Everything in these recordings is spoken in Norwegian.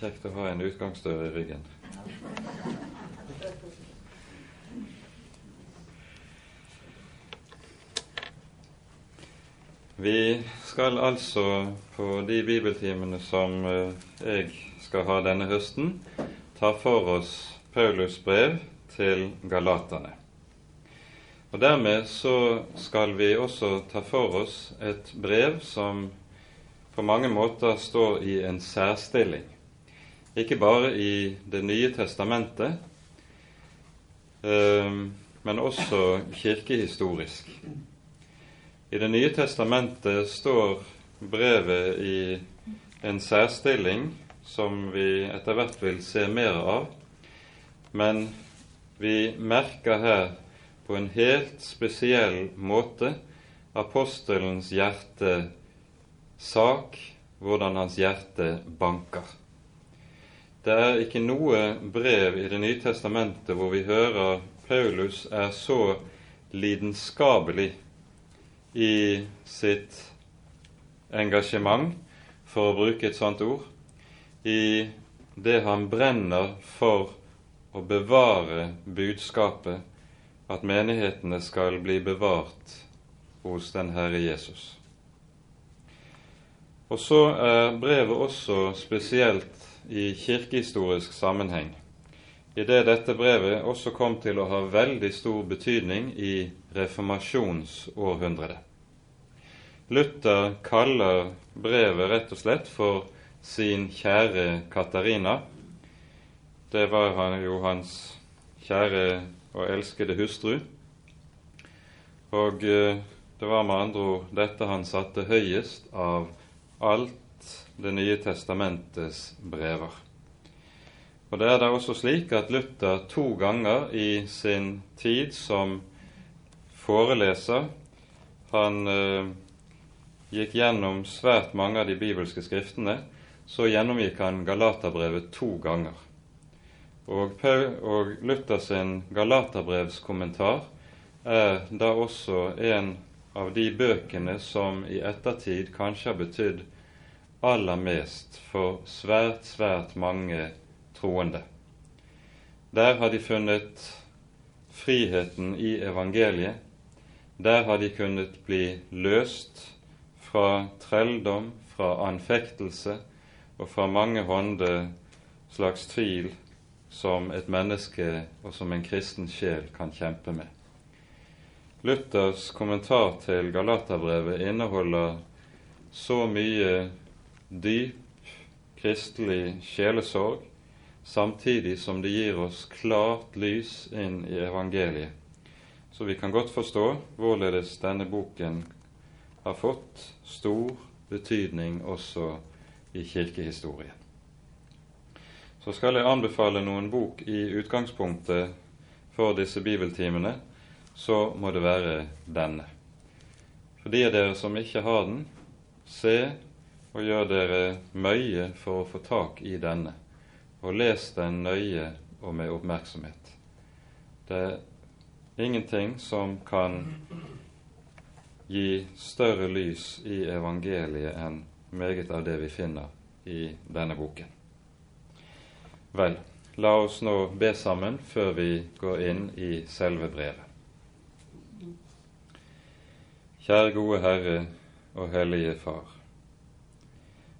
Kjekt å ha en utgangsdør i ryggen. Vi skal altså på de bibeltimene som eh, jeg skal ha denne høsten, ta for oss Paulus brev til galaterne. Og Dermed så skal vi også ta for oss et brev som på mange måter står i en særstilling. Ikke bare i Det nye testamentet, eh, men også kirkehistorisk. I Det nye testamentet står brevet i en særstilling som vi etter hvert vil se mer av, men vi merker her på en helt spesiell måte apostelens hjerte sak, hvordan hans hjerte banker. Det er ikke noe brev i Det nye testamentet hvor vi hører Paulus er så lidenskapelig i sitt engasjement, for å bruke et sånt ord, i det han brenner for å bevare budskapet, at menighetene skal bli bevart hos den Herre Jesus. Og så er brevet også spesielt i kirkehistorisk sammenheng, i det dette brevet også kom til å ha veldig stor betydning i reformasjonsårhundret. Luther kaller brevet rett og slett for sin kjære Katarina. Det var han, jo hans kjære og elskede hustru. Og eh, det var med andre ord dette han satte høyest av alt Det nye testamentets brever. Og Det er da også slik at Luther to ganger i sin tid som foreleser Han eh, gikk gjennom svært mange av de bibelske skriftene. Så gjennomgikk han Galaterbrevet to ganger. Og, og Luther sin Galaterbrevskommentar er da også en av de bøkene som i ettertid kanskje har betydd aller mest for svært, svært mange troende. Der har de funnet friheten i evangeliet, der har de kunnet bli løst fra trelldom, fra anfektelse og fra mange hånde slags tvil som et menneske og som en kristen sjel kan kjempe med. Luthers kommentar til Galaterbrevet inneholder så mye dyp kristelig sjelesorg, samtidig som det gir oss klart lys inn i evangeliet. Så vi kan godt forstå hvorledes denne boken har fått stor betydning også i kirkehistorien. Så skal jeg anbefale noen bok i utgangspunktet for disse bibeltimene, så må det være denne. For de av dere som ikke har den, se og gjør dere møye for å få tak i denne, og les den nøye og med oppmerksomhet. Det er ingenting som kan gi større lys i evangeliet enn meget av det vi finner i denne boken. Vel, la oss nå be sammen før vi går inn i selve brevet. Kjære gode Herre og Hellige Far.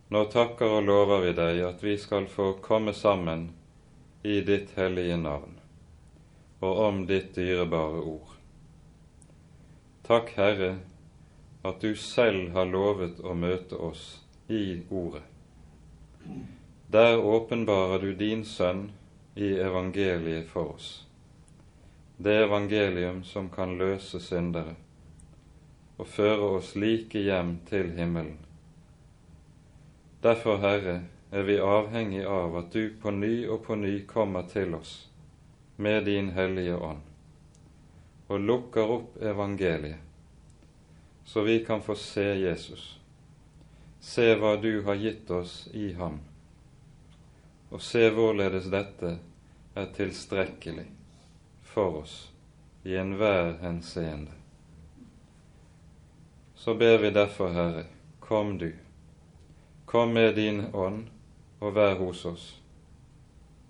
Nå takker og lover vi deg at vi skal få komme sammen i ditt hellige navn og om ditt dyrebare ord. Takk, Herre, at du selv har lovet å møte oss i Ordet. Der åpenbarer du din Sønn i evangeliet for oss, det evangelium som kan løse syndere og føre oss like hjem til himmelen. Derfor, Herre, er vi avhengig av at du på ny og på ny kommer til oss med din Hellige Ånd og lukker opp evangeliet så vi kan få se Jesus, se hva du har gitt oss i ham, og se hvorledes dette er tilstrekkelig for oss i enhver henseende. Så ber vi derfor, Herre, kom du, kom med din ånd og vær hos oss,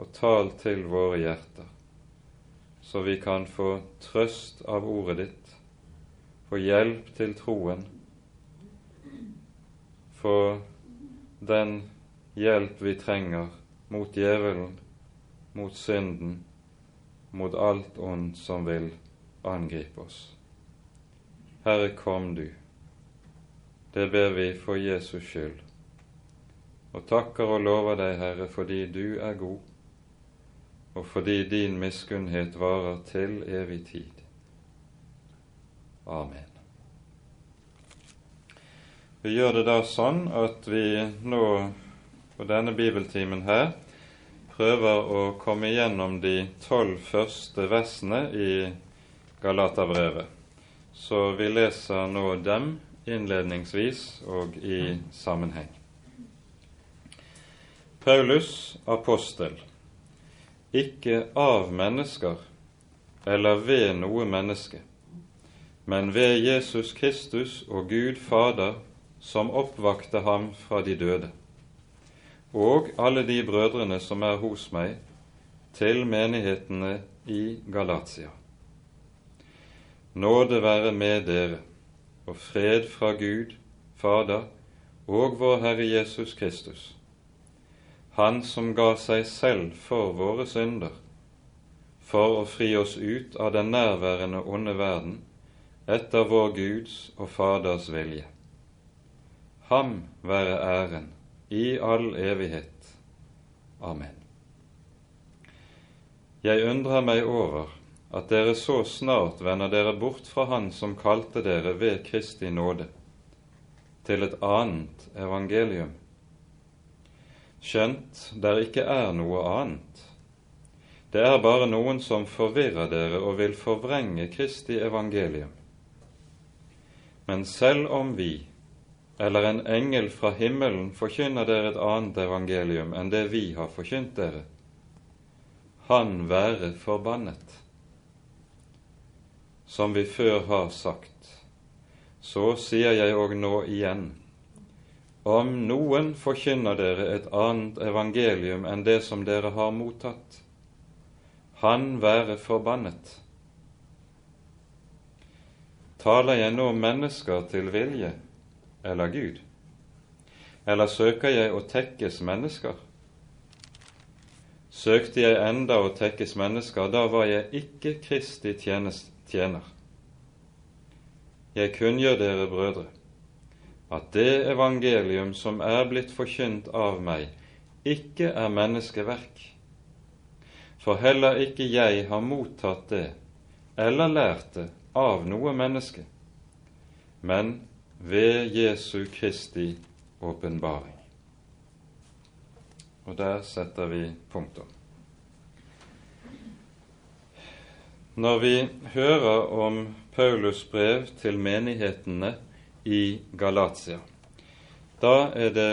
og tal til våre hjerter, så vi kan få trøst av ordet ditt, få hjelp til troen, få den hjelp vi trenger mot djevelen, mot synden, mot alt ondt som vil angripe oss. Herre, kom du. Det ber vi for Jesus skyld. Og takker og lover deg, Herre, fordi du er god, og fordi din miskunnhet varer til evig tid. Amen. Vi gjør det da sånn at vi nå på denne bibeltimen her prøver å komme igjennom de tolv første versene i Galaterbrevet. Så vi leser nå dem innledningsvis og i sammenheng. Paulus, apostel, ikke av mennesker eller ved noe menneske, men ved Jesus Kristus og Gud Fader, som oppvakte ham fra de døde, og alle de brødrene som er hos meg, til menighetene i Galatia. Nåde være med dere og fred fra Gud, Fader og vår Herre Jesus Kristus, Han som ga seg selv for våre synder, for å fri oss ut av den nærværende onde verden, etter vår Guds og Faders vilje. Ham være æren i all evighet. Amen. Jeg undrer meg over at dere så snart vender dere bort fra Han som kalte dere ved Kristi nåde, til et annet evangelium, skjønt der ikke er noe annet. Det er bare noen som forvirrer dere og vil forvrenge Kristi evangelium. Men selv om vi, eller en engel fra himmelen, forkynner dere et annet evangelium enn det vi har forkynt dere, han være forbannet som vi før har sagt, så sier jeg òg nå igjen, om noen forkynner dere et annet evangelium enn det som dere har mottatt, han være forbannet. Taler jeg nå mennesker til vilje eller Gud? Eller søker jeg å tekkes mennesker? Søkte jeg enda å tekkes mennesker, da var jeg ikke Kristi tjener. Jeg kunngjør dere, brødre, at det evangelium som er blitt forkynt av meg, ikke er menneskeverk. For heller ikke jeg har mottatt det eller lært det av noe menneske, men ved Jesu Kristi åpenbaring. Og der setter vi punktum. Når vi hører om Paulus brev til menighetene i Galatia, da er det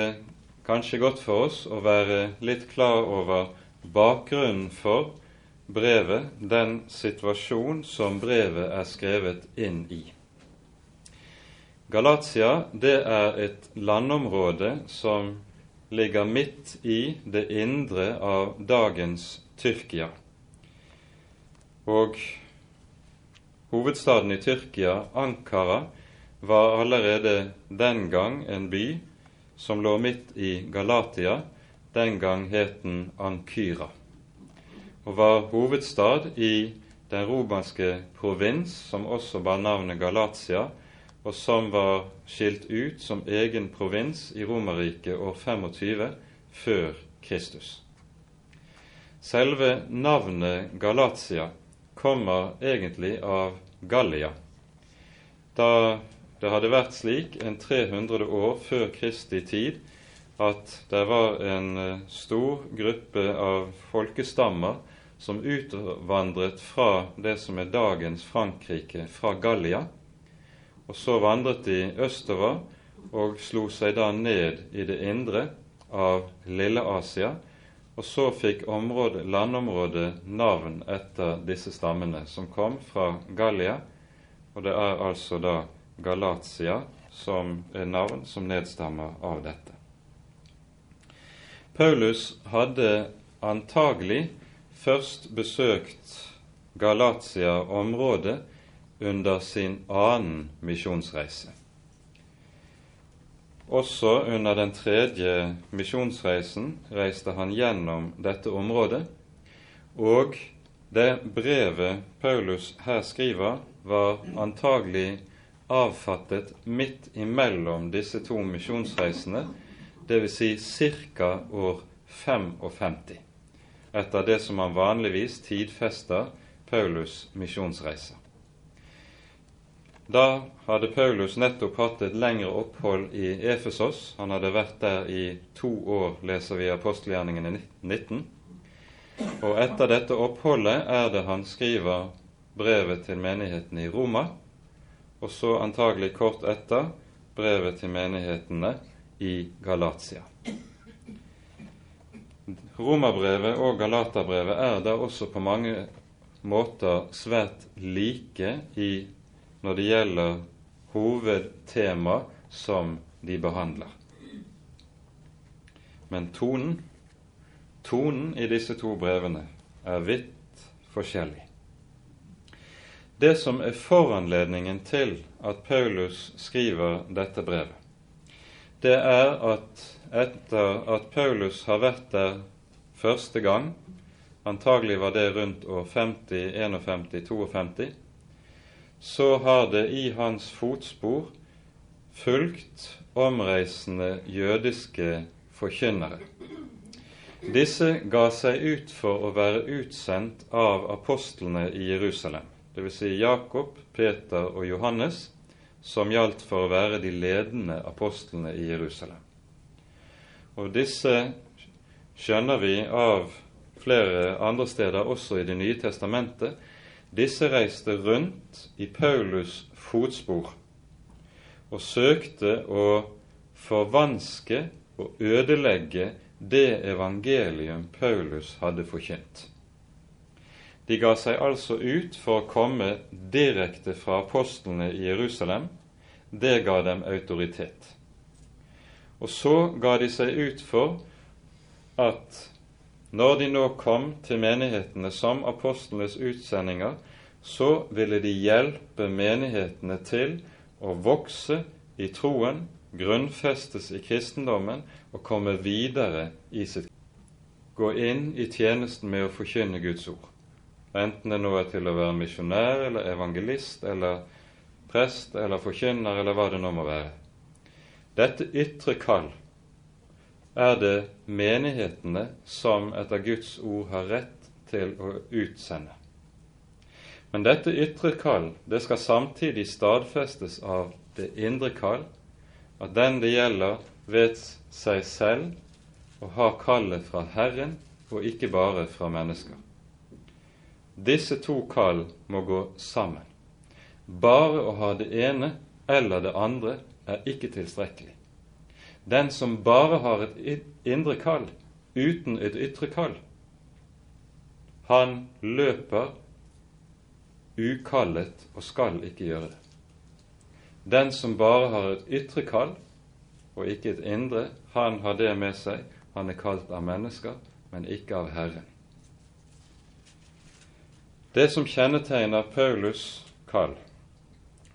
kanskje godt for oss å være litt klar over bakgrunnen for brevet, den situasjon som brevet er skrevet inn i. Galatia det er et landområde som ligger midt i det indre av dagens Tyrkia. Og hovedstaden i Tyrkia, Ankara, var allerede den gang en by som lå midt i Galatia. Den gang het den Ankyra, og var hovedstad i den romerske provins, som også bar navnet Galatia, og som var skilt ut som egen provins i Romerriket år 25 før Kristus. Selve navnet Galatia kommer egentlig av Gallia. Da det hadde vært slik en 300 år før Kristi tid at det var en eh, stor gruppe av folkestammer som utvandret fra det som er dagens Frankrike, fra Gallia. Og så vandret de østover og slo seg da ned i det indre av Lille-Asia og så fikk området, landområdet navn etter disse stammene, som kom fra Gallia. Og det er altså da Galatia som navn som nedstammer av dette. Paulus hadde antagelig først besøkt Galatia-området under sin annen misjonsreise. Også under den tredje misjonsreisen reiste han gjennom dette området, og det brevet Paulus her skriver, var antagelig avfattet midt imellom disse to misjonsreisene, dvs. Si ca. år 55, etter det som han vanligvis tidfester Paulus' misjonsreise. Da hadde Paulus nettopp hatt et lengre opphold i Efesos. Han hadde vært der i to år, leser vi i apostelgjerningene 19. Og etter dette oppholdet er det han skriver brevet til menigheten i Roma, og så antagelig kort etter brevet til menighetene i Galatia. Romerbrevet og Galaterbrevet er da også på mange måter svært like i, når det gjelder hovedtema som de behandler. Men tonen, tonen i disse to brevene er vidt forskjellig. Det som er foranledningen til at Paulus skriver dette brevet, det er at etter at Paulus har vært der første gang, antagelig var det rundt år 50, 51, 52, så har det i hans fotspor fulgt omreisende jødiske forkynnere. Disse ga seg ut for å være utsendt av apostlene i Jerusalem, dvs. Si Jakob, Peter og Johannes, som gjaldt for å være de ledende apostlene i Jerusalem. Og disse skjønner vi av flere andre steder, også i Det nye testamentet. Disse reiste rundt i Paulus' fotspor og søkte å forvanske og ødelegge det evangelium Paulus hadde forkynt. De ga seg altså ut for å komme direkte fra apostlene i Jerusalem. Det ga dem autoritet. Og så ga de seg ut for at når de nå kom til menighetene som apostlenes utsendinger, så ville de hjelpe menighetene til å vokse i troen, grunnfestes i kristendommen og komme videre i sitt Gå inn i tjenesten med å forkynne Guds ord enten det nå er til å være misjonær eller evangelist eller prest eller forkynner eller hva det nå må være. Dette ytre kall er det menighetene som etter Guds ord har rett til å utsende. Men dette ytre kall det skal samtidig stadfestes av det indre kall, at den det gjelder, vet seg selv og har kallet fra Herren og ikke bare fra mennesker. Disse to kall må gå sammen. Bare å ha det ene eller det andre er ikke tilstrekkelig. Den som bare har et indre kall uten et ytre kall, han løper ukallet og skal ikke gjøre det. Den som bare har et ytre kall og ikke et indre, han har det med seg. Han er kalt av mennesker, men ikke av Herren. Det som kjennetegner Paulus' kall,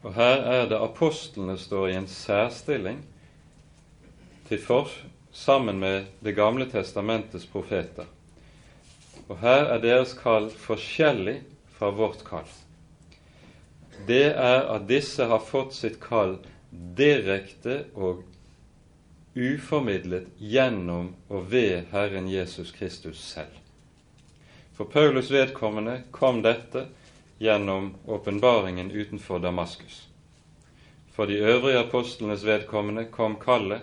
og her er det apostlene står i en særstilling til for, sammen med Det gamle testamentets profeter. Og her er deres kall forskjellig fra vårt kall. Det er at disse har fått sitt kall direkte og uformidlet gjennom og ved Herren Jesus Kristus selv. For Paulus vedkommende kom dette gjennom åpenbaringen utenfor Damaskus. For de øvrige apostlenes vedkommende kom kallet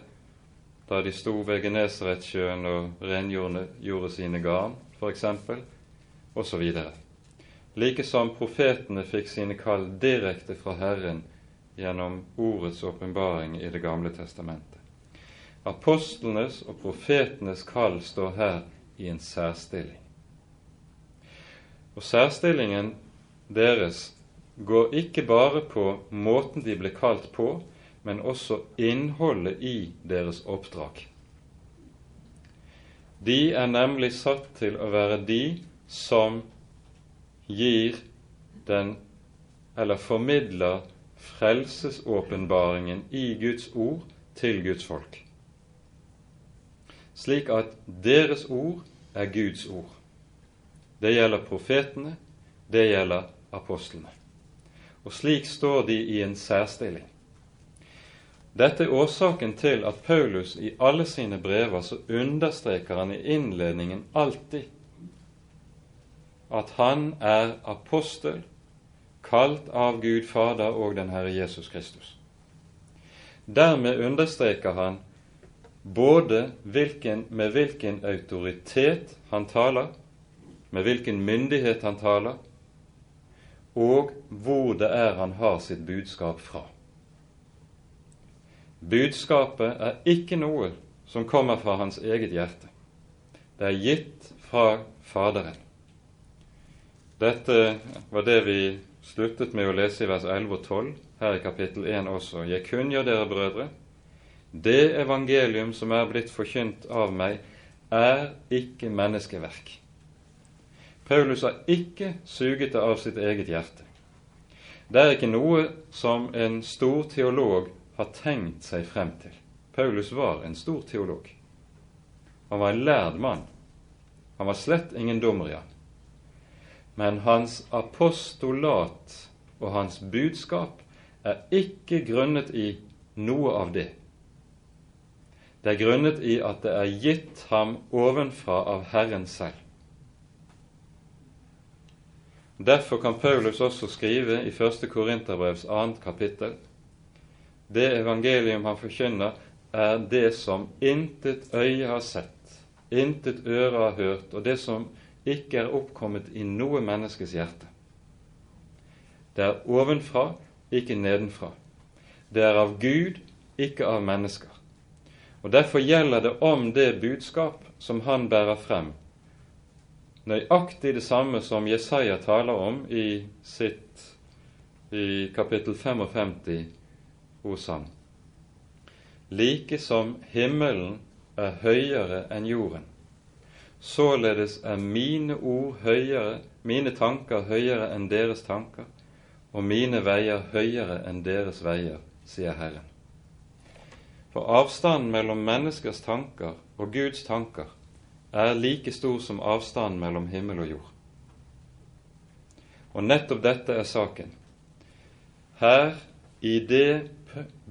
da de sto ved Genesaretsjøen og rengjorde sine garn, f.eks., osv. Like som profetene fikk sine kall direkte fra Herren gjennom ordets åpenbaring i Det gamle testamentet. Apostlenes og profetenes kall står her i en særstilling. Og særstillingen deres går ikke bare på måten de ble kalt på, men også innholdet i deres oppdrag. De er nemlig satt til å være de som gir den, eller formidler frelsesåpenbaringen i Guds ord til Guds folk. Slik at deres ord er Guds ord. Det gjelder profetene, det gjelder apostlene. Og slik står de i en særstilling. Dette er årsaken til at Paulus i alle sine brever så understreker han i innledningen alltid at han er apostel, kalt av Gud Fader og den Herre Jesus Kristus. Dermed understreker han både hvilken, med hvilken autoritet han taler, med hvilken myndighet han taler, og hvor det er han har sitt budskap fra. Budskapet er ikke noe som kommer fra hans eget hjerte. Det er gitt fra Faderen. Dette var det vi sluttet med å lese i vers 11 og 12 her i kapittel 1 også. Jeg kunngjør dere, brødre, det evangelium som er blitt forkynt av meg, er ikke menneskeverk. Paulus har ikke suget det av sitt eget hjerte. Det er ikke noe som en stor teolog har tenkt seg frem til. Paulus var en stor teolog. Han var en lærd mann. Han var slett ingen dumrian. Men hans apostolat og hans budskap er ikke grunnet i noe av det. Det er grunnet i at det er gitt ham ovenfra av Herren selv. Derfor kan Paulus også skrive i 1. Korinterbrevs 2. kapittel det evangelium han forkynner, er det som intet øye har sett, intet øre har hørt, og det som ikke er oppkommet i noe menneskes hjerte. Det er ovenfra, ikke nedenfra. Det er av Gud, ikke av mennesker. Og Derfor gjelder det om det budskap som han bærer frem, nøyaktig det samme som Jesaja taler om i sitt i kapittel 55 hos ham. Like som himmelen er høyere enn jorden, således er mine ord høyere, mine tanker høyere enn deres tanker, og mine veier høyere enn deres veier, sier Herren. For avstanden mellom menneskers tanker og Guds tanker er like stor som avstanden mellom himmel og jord. Og nettopp dette er saken. Her, i det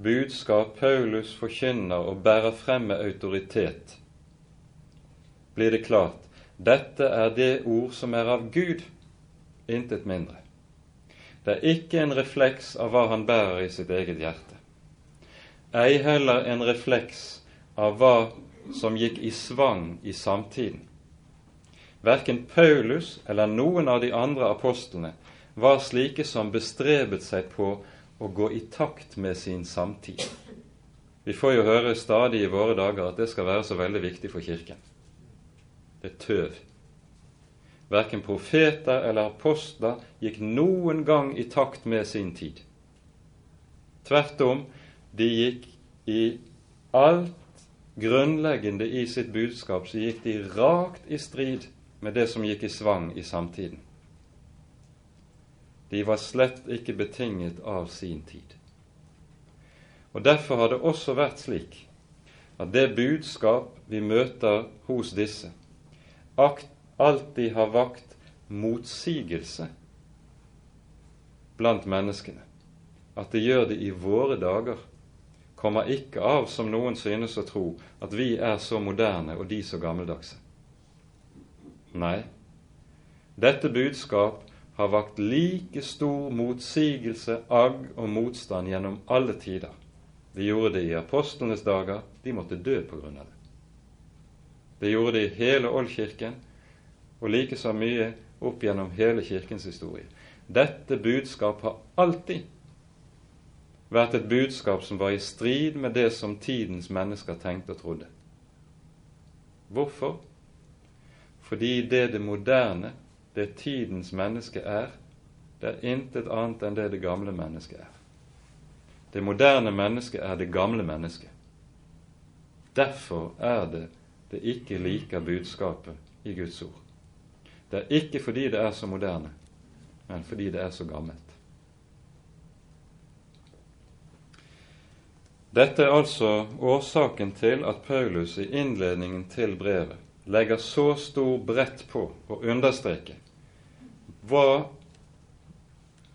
budskap Paulus forkynner og bærer frem med autoritet, blir det klart dette er det ord som er av Gud, intet mindre. Det er ikke en refleks av hva han bærer i sitt eget hjerte. Ei heller en refleks av hva som gikk i svang i samtiden. Verken Paulus eller noen av de andre apostlene var slike som bestrebet seg på å gå i takt med sin samtid. Vi får jo høre stadig i våre dager at det skal være så veldig viktig for Kirken. Det er tøv. Verken profeter eller apostler gikk noen gang i takt med sin tid. Tvert om, de gikk i alt grunnleggende i sitt budskap, så gikk de rakt i strid med det som gikk i svang i samtiden. De var slett ikke betinget av sin tid. Og Derfor har det også vært slik at det budskap vi møter hos disse, alltid har vakt motsigelse blant menneskene. At det gjør det i våre dager, kommer ikke av, som noen synes å tro, at vi er så moderne og de så gammeldagse. Nei, dette budskap har vakt like stor motsigelse, agg og motstand gjennom alle tider. De gjorde det i apostlenes dager. De måtte dø på grunn av det. Det gjorde det i hele Oldkirken, og like så mye opp gjennom hele Kirkens historie. Dette budskap har alltid vært et budskap som var i strid med det som tidens mennesker tenkte og trodde. Hvorfor? Fordi det det moderne det tidens menneske er, det er intet annet enn det det gamle mennesket er. Det moderne mennesket er det gamle mennesket. Derfor er det det ikke liker budskapet i Guds ord. Det er ikke fordi det er så moderne, men fordi det er så gammelt. Dette er altså årsaken til at Paulus i innledningen til brevet legger så stor brett på å understreke hva,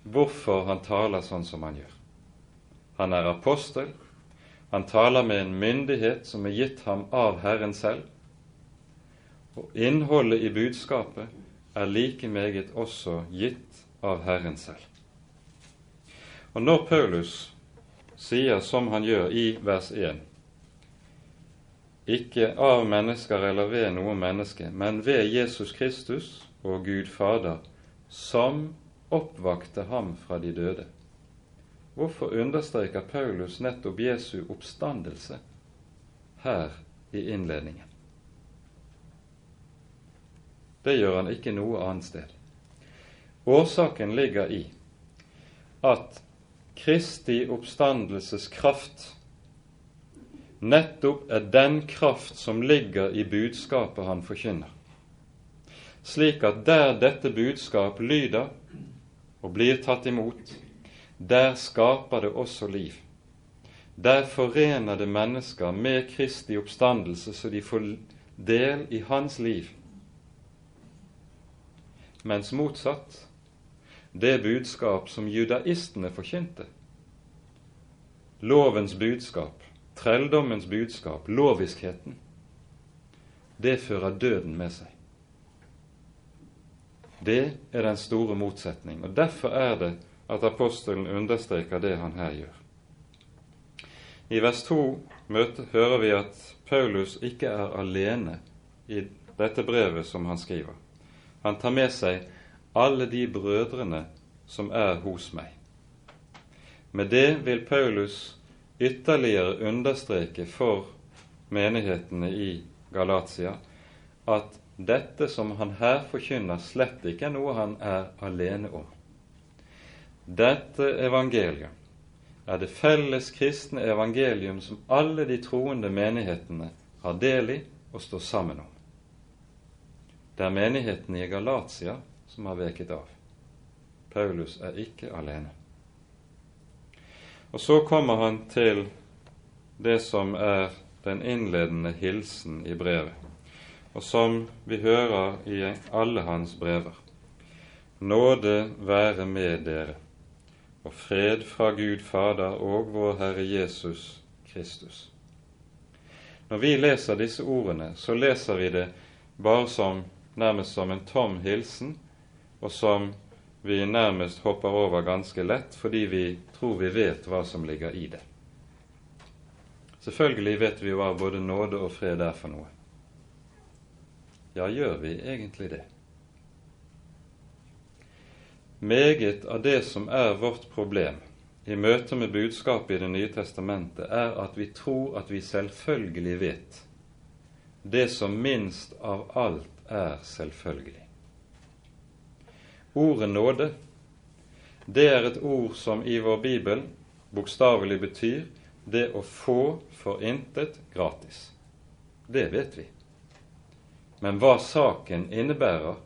hvorfor han taler sånn som han gjør. Han er apostel, han taler med en myndighet som er gitt ham av Herren selv, og innholdet i budskapet er like meget også gitt av Herren selv. Og når Paulus sier som han gjør i vers 1 ikke av mennesker eller ved noe menneske, men ved Jesus Kristus og Gud Fader, som oppvakte ham fra de døde. Hvorfor understreker Paulus nettopp Jesu oppstandelse her i innledningen? Det gjør han ikke noe annet sted. Årsaken ligger i at Kristi oppstandelses kraft nettopp er den kraft som ligger i budskapet han forkynner. Slik at der dette budskap lyder og blir tatt imot, der skaper det også liv. Der forener det mennesker med Kristi oppstandelse, så de får del i hans liv mens motsatt, det budskap som judaistene forkynte, lovens budskap, trelldommens budskap, loviskheten, det fører døden med seg. Det er den store motsetning, og derfor er det at apostelen understreker det han her gjør. I vers 2 møte, hører vi at Paulus ikke er alene i dette brevet som han skriver. Han tar med seg alle de brødrene som er hos meg. Med det vil Paulus ytterligere understreke for menighetene i Galatia at dette som han her forkynner, slett ikke er noe han er alene om. Dette evangeliet er det felles kristne evangelium som alle de troende menighetene har del i og står sammen om. Det er menigheten i Galatia som har veket av. Paulus er ikke alene. Og så kommer han til det som er den innledende hilsen i brevet, og som vi hører i alle hans brever. Nåde være med dere, og fred fra Gud Fader og vår Herre Jesus Kristus. Når vi leser disse ordene, så leser vi det bare som nærmest som en tom hilsen, og som vi nærmest hopper over ganske lett fordi vi tror vi vet hva som ligger i det. Selvfølgelig vet vi hva både nåde og fred er for noe. Ja, gjør vi egentlig det? Meget av det som er vårt problem i møte med budskapet i Det nye testamentet, er at vi tror at vi selvfølgelig vet det som minst av alt er selvfølgelig. Ordet nåde, det er et ord som i vår bibel bokstavelig betyr det å få for intet gratis. Det vet vi. Men hva saken innebærer,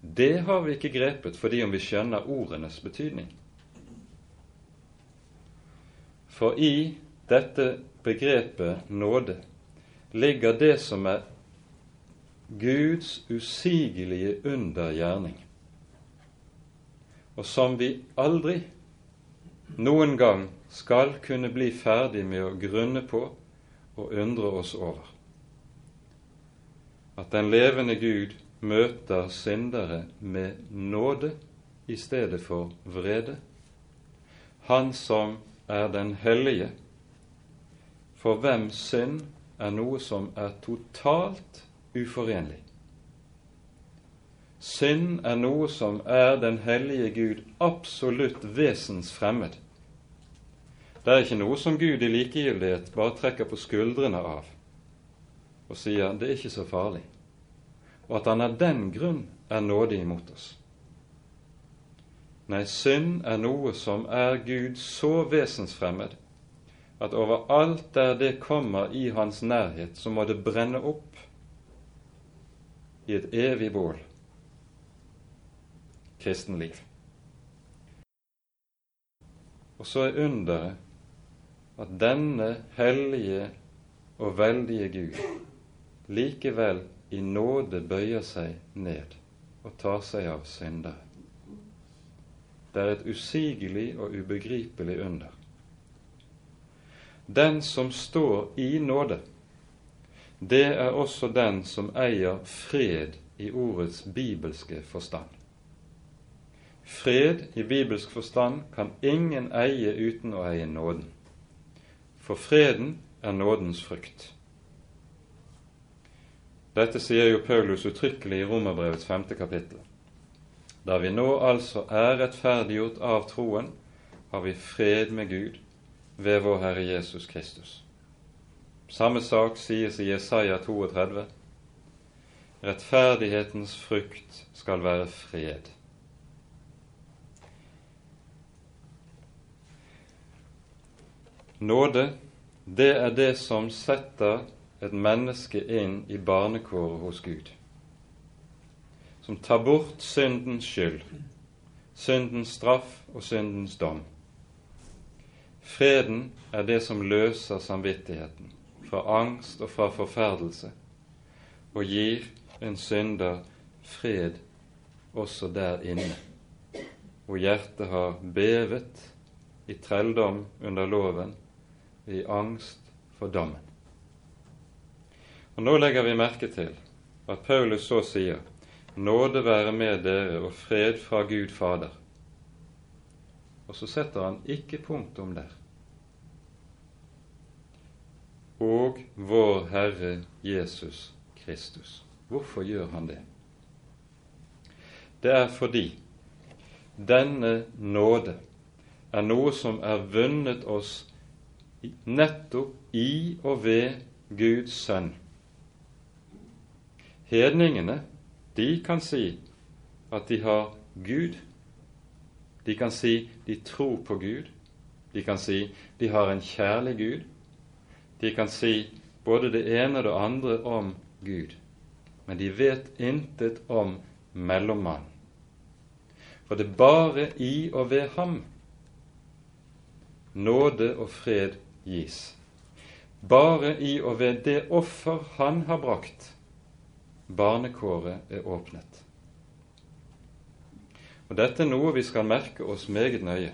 det har vi ikke grepet fordi om vi skjønner ordenes betydning. For i dette begrepet nåde ligger det som er Guds usigelige undergjerning, og som vi aldri noen gang skal kunne bli ferdig med å grunne på og undre oss over. At den levende Gud møter syndere med nåde i stedet for vrede. Han som er den hellige, for hvem synd er noe som er totalt uforenlig. Synd er noe som er den hellige Gud absolutt vesensfremmed. Det er ikke noe som Gud i likegyldighet bare trekker på skuldrene av og sier 'det er ikke så farlig', og at han av den grunn er nådig imot oss. Nei, synd er noe som er Gud så vesensfremmed at overalt der det kommer i hans nærhet, så må det brenne opp i et evig bål kristenliv. Og så er underet at denne hellige og veldige Gud likevel i nåde bøyer seg ned og tar seg av syndere. Det er et usigelig og ubegripelig under. Den som står i nåde, det er også den som eier fred i ordets bibelske forstand. Fred i bibelsk forstand kan ingen eie uten å eie nåden. For freden er nådens frukt. Dette sier jo Paulus uttrykkelig i Romerbrevets femte kapittel. Da vi nå altså er rettferdiggjort av troen, har vi fred med Gud ved vår Herre Jesus Kristus. Samme sak sies i Jesaja 32. Rettferdighetens frukt skal være fred. Nåde, det er det som setter et menneske inn i barnekåret hos Gud. Som tar bort syndens skyld, syndens straff og syndens dom. Freden er det som løser samvittigheten fra angst og fra forferdelse, og gir en synder fred også der inne, hvor hjertet har bevet i trelldom under loven i angst for dommen. Og Nå legger vi merke til at Paulus så sier nåde være med dere og fred fra Gud Fader. Og så setter han ikke punktum der. Og vår Herre Jesus Kristus. Hvorfor gjør han det? Det er fordi denne nåde er noe som er vunnet oss nettopp i og ved Guds sønn. Hedningene, de kan si at de har Gud. De kan si de tror på Gud. De kan si de har en kjærlig Gud. De kan si både det ene og det andre om Gud. Men de vet intet om mellommannen. For det er bare i og ved ham nåde og fred gis. Bare i og ved det offer han har brakt, barnekåret er åpnet. Og Dette er noe vi skal merke oss meget nøye.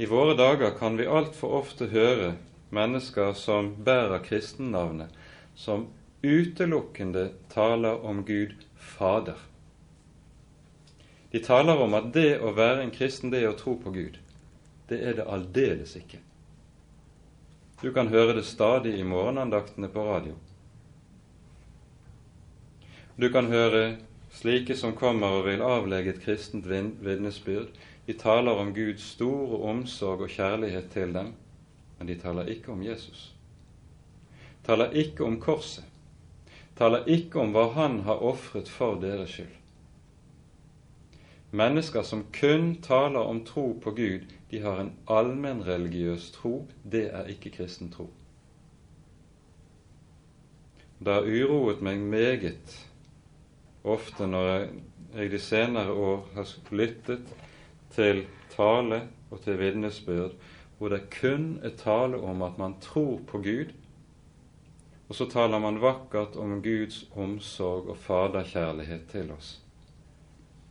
I våre dager kan vi altfor ofte høre mennesker som bærer kristennavnet, som utelukkende taler om Gud Fader. De taler om at det å være en kristen, det er å tro på Gud. Det er det aldeles ikke. Du kan høre det stadig i morgenandaktene på radio. Du kan høre slike som kommer og vil avlegge et kristent vitnesbyrd. De taler om Guds store omsorg og kjærlighet til dem, men de taler ikke om Jesus. Taler ikke om korset. Taler ikke om hva Han har ofret for deres skyld. Mennesker som kun taler om tro på Gud, de har en allmennreligiøs tro. Det er ikke kristen tro. Det har uroet meg meget ofte når jeg de senere år har lyttet til tale og til vitnesbyrd hvor det kun er tale om at man tror på Gud, og så taler man vakkert om Guds omsorg og faderkjærlighet til oss.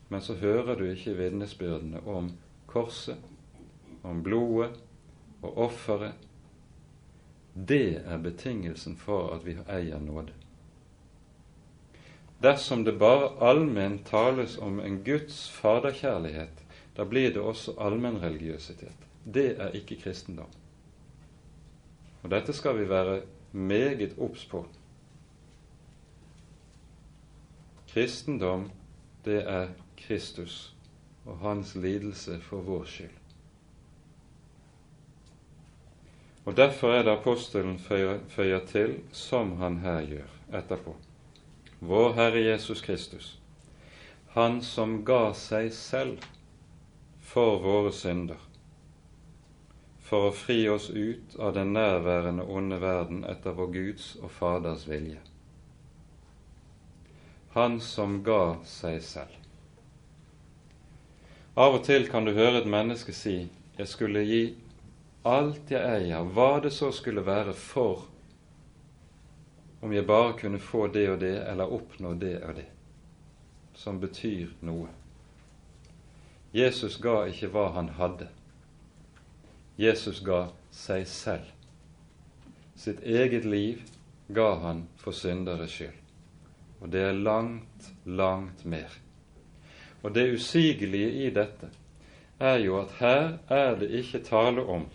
Men så hører du ikke vitnesbyrdene om korset, om blodet og offeret, det er betingelsen for at vi eier nåde. Dersom det bare allment tales om en Guds faderkjærlighet, da blir det også allmennreligiøsitet. Det er ikke kristendom. Og dette skal vi være meget obs på. Kristendom, det er Kristus og hans lidelse for vår skyld. Og Derfor er det apostelen føyer, til, som han her gjør etterpå. Vår Herre Jesus Kristus, Han som ga seg selv for våre synder, for å fri oss ut av den nærværende onde verden etter vår Guds og Faders vilje. Han som ga seg selv. Av og til kan du høre et menneske si 'Jeg skulle gi alt jeg eier, hva det så skulle være, for om jeg bare kunne få det og det, eller oppnå det og det', som betyr noe. Jesus ga ikke hva han hadde. Jesus ga seg selv. Sitt eget liv ga han for synderes skyld. Og det er langt, langt mer. Og det usigelige i dette er jo at her er det ikke tale om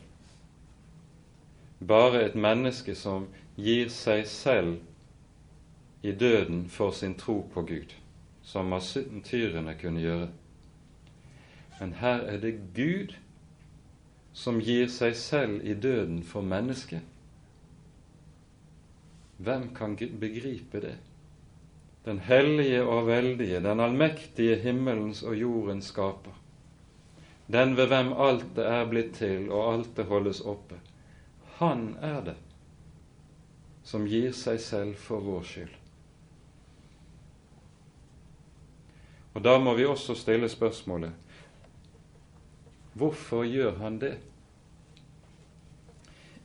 bare et menneske som gir seg selv i døden for sin tro på Gud, som martyrene kunne gjøre. Men her er det Gud som gir seg selv i døden for mennesket. Hvem kan begripe det? Den hellige og veldige, den allmektige himmelens og jordens skaper. Den ved hvem alt det er blitt til, og alt det holdes oppe. Han er det som gir seg selv for vår skyld. Og Da må vi også stille spørsmålet hvorfor gjør han det?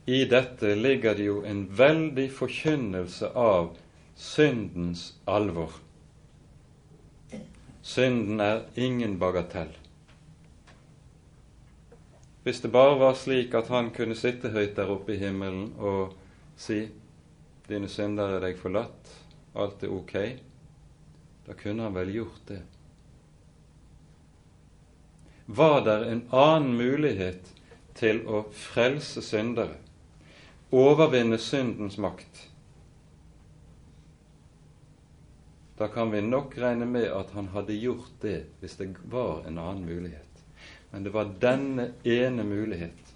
I dette ligger det jo en veldig forkynnelse av syndens alvor. Synden er ingen bagatell. Hvis det bare var slik at han kunne sitte høyt der oppe i himmelen og si 'Dine synder er deg forlatt, alt er ok', da kunne han vel gjort det. Var det en annen mulighet til å frelse syndere overvinne syndens makt, da kan vi nok regne med at han hadde gjort det hvis det var en annen mulighet. Men det var denne ene mulighet.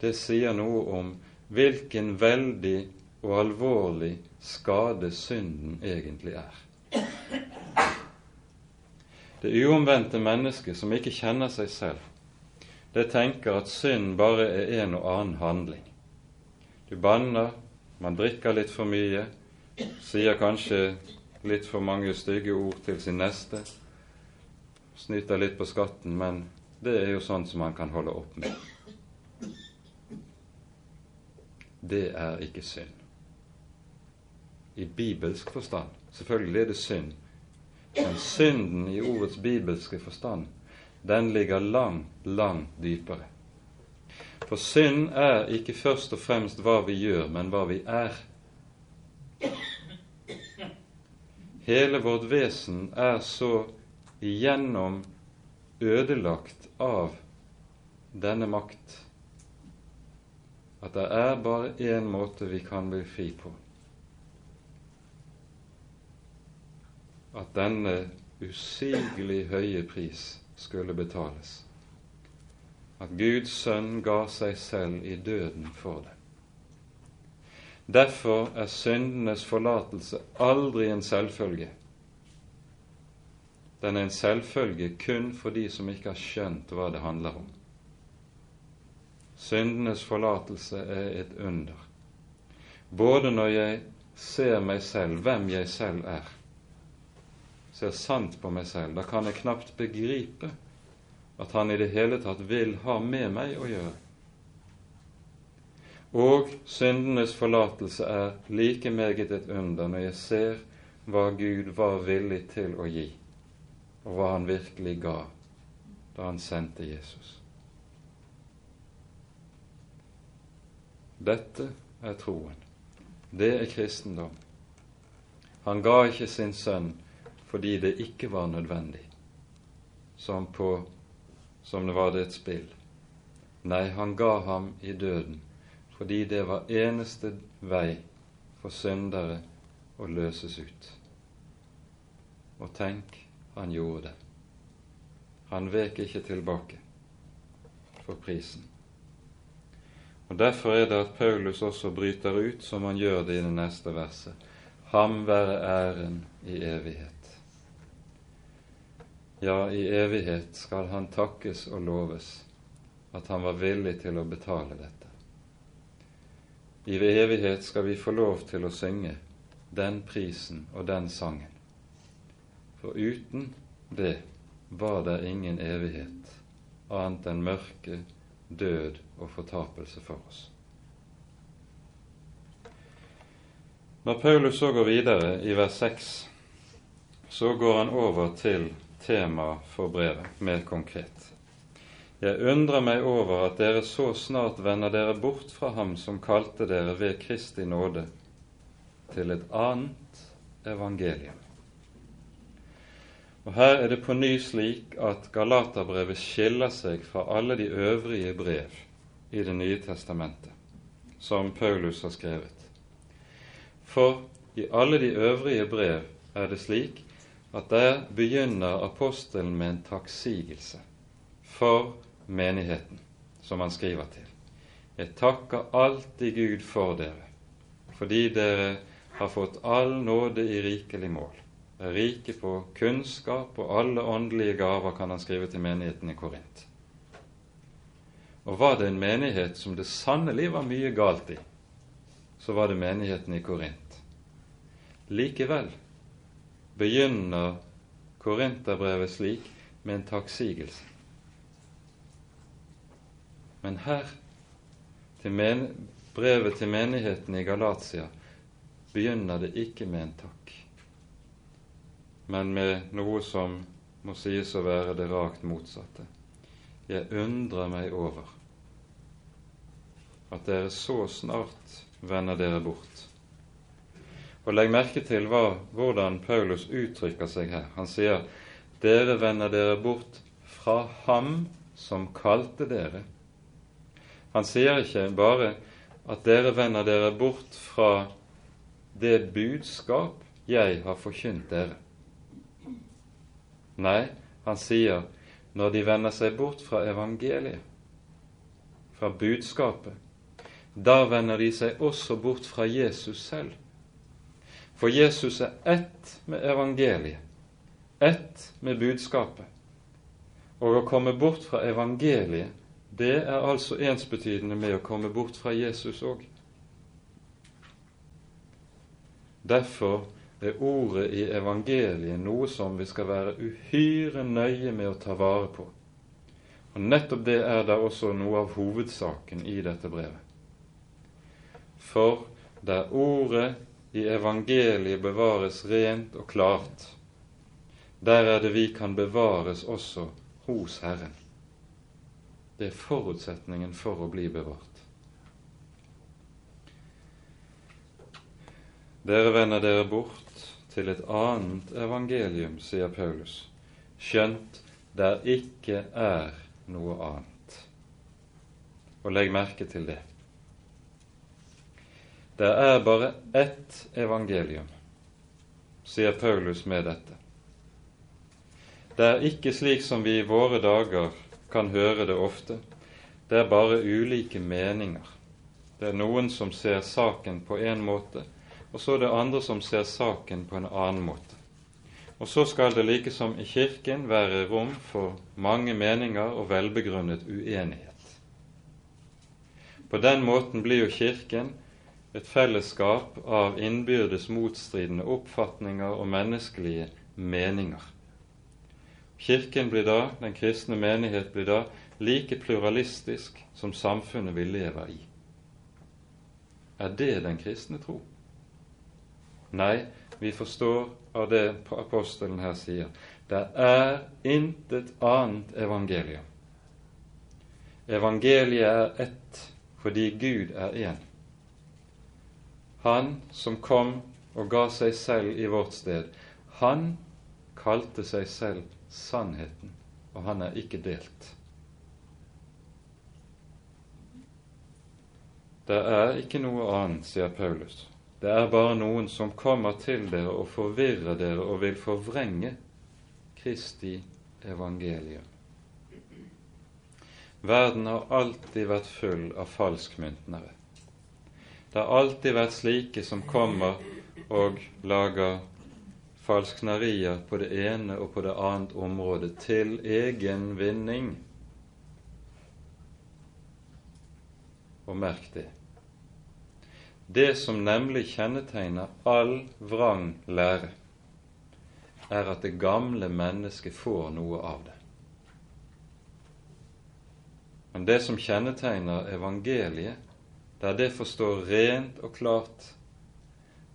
Det sier noe om hvilken veldig og alvorlig skade synden egentlig er. Det uomvendte mennesket som ikke kjenner seg selv, det tenker at synd bare er en og annen handling. Du banner, man drikker litt for mye, sier kanskje litt for mange stygge ord til sin neste, snyter litt på skatten, men det er jo sånn som man kan holde opp med. Det er ikke synd. I bibelsk forstand. Selvfølgelig er det synd. Men synden i ordets bibelske forstand den ligger langt, langt dypere. For synd er ikke først og fremst hva vi gjør, men hva vi er. Hele vårt vesen er så igjennom ødelagt av denne makt at det er bare én måte vi kan bli fri på. At denne usigelig høye pris skulle betales. At Guds sønn ga seg selv i døden for det. Derfor er syndenes forlatelse aldri en selvfølge. Den er en selvfølge kun for de som ikke har skjønt hva det handler om. Syndenes forlatelse er et under, både når jeg ser meg selv, hvem jeg selv er, ser sant på meg selv, da kan jeg knapt begripe at han i det hele tatt vil ha med meg å gjøre. Og syndenes forlatelse er like meget et under når jeg ser hva Gud var villig til å gi, og hva han virkelig ga da han sendte Jesus. Dette er troen. Det er kristendom. Han ga ikke sin sønn fordi det ikke var nødvendig, som, på, som det var det et spill. Nei, han ga ham i døden fordi det var eneste vei for syndere å løses ut. Og tenk, han gjorde det. Han vek ikke tilbake for prisen. Og Derfor er det at Paulus også bryter ut, som han gjør det i det neste verset. Ham være æren i evighet. Ja, i evighet skal han takkes og loves at han var villig til å betale dette. I evighet skal vi få lov til å synge den prisen og den sangen. For uten det var det ingen evighet annet enn mørke, død og fortapelse for oss. Når Paulus så går videre i vers 6, så går han over til temaet for brevet mer konkret. Jeg undrer meg over at dere så snart vender dere bort fra ham som kalte dere ved Kristi nåde, til et annet evangelium. Og Her er det på ny slik at Galaterbrevet skiller seg fra alle de øvrige brev i Det nye testamentet som Paulus har skrevet. For i alle de øvrige brev er det slik at der begynner apostelen med en takksigelse for menigheten som han skriver til. Jeg takker alltid Gud for dere, fordi dere har fått all nåde i rikelig mål. Er rike på kunnskap og alle åndelige gaver, kan han skrive til menigheten i Korint. Og var det en menighet som det sannelig var mye galt i, så var det menigheten i Korint. Likevel begynner Korinterbrevet slik med en takksigelse. Men her, til brevet til menigheten i Galatia, begynner det ikke med en takk, men med noe som må sies å være det rakt motsatte. Jeg undrer meg over at dere så snart vender dere bort. Og Legg merke til hva, hvordan Paulus uttrykker seg her. Han sier dere vender dere bort fra ham som kalte dere han sier ikke bare at dere vender dere bort fra det budskap jeg har forkynt dere. Nei, han sier når de vender seg bort fra evangeliet, fra budskapet, da vender de seg også bort fra Jesus selv. For Jesus er ett med evangeliet, ett med budskapet. Og å komme bort fra evangeliet det er altså ensbetydende med å komme bort fra Jesus òg. Derfor er ordet i evangeliet noe som vi skal være uhyre nøye med å ta vare på. Og Nettopp det er da også noe av hovedsaken i dette brevet. For der ordet i evangeliet bevares rent og klart, der er det vi kan bevares også hos Herren. Det er forutsetningen for å bli bevart. Dere vender dere bort til et annet evangelium, sier Paulus, skjønt der ikke er noe annet. Og legg merke til det. Det er bare ett evangelium, sier Paulus med dette. Det er ikke slik som vi i våre dager kan høre det ofte. Det er bare ulike meninger. Det er noen som ser saken på én måte, og så er det andre som ser saken på en annen måte. Og så skal det like som i Kirken være rom for mange meninger og velbegrunnet uenighet. På den måten blir jo Kirken et fellesskap av innbyrdes motstridende oppfatninger og menneskelige meninger. Kirken blir da, den kristne menighet blir da, like pluralistisk som samfunnet vi lever i. Er det den kristne tro? Nei, vi forstår av det apostelen her sier. Det er intet annet evangelium. Evangeliet er ett fordi Gud er én. Han som kom og ga seg selv i vårt sted, han kalte seg selv sannheten, og han er ikke delt. Det er ikke noe annet, sier Paulus. Det er bare noen som kommer til dere og forvirrer dere og vil forvrenge Kristi evangelium. Verden har alltid vært full av falskmyntnere. Det har alltid vært slike som kommer og lager falsknerier på det ene og på det annet området til egen vinning. Og merk det. Det som nemlig kjennetegner all vrang lære, er at det gamle mennesket får noe av det. Men det som kjennetegner evangeliet, der det forstår rent og klart,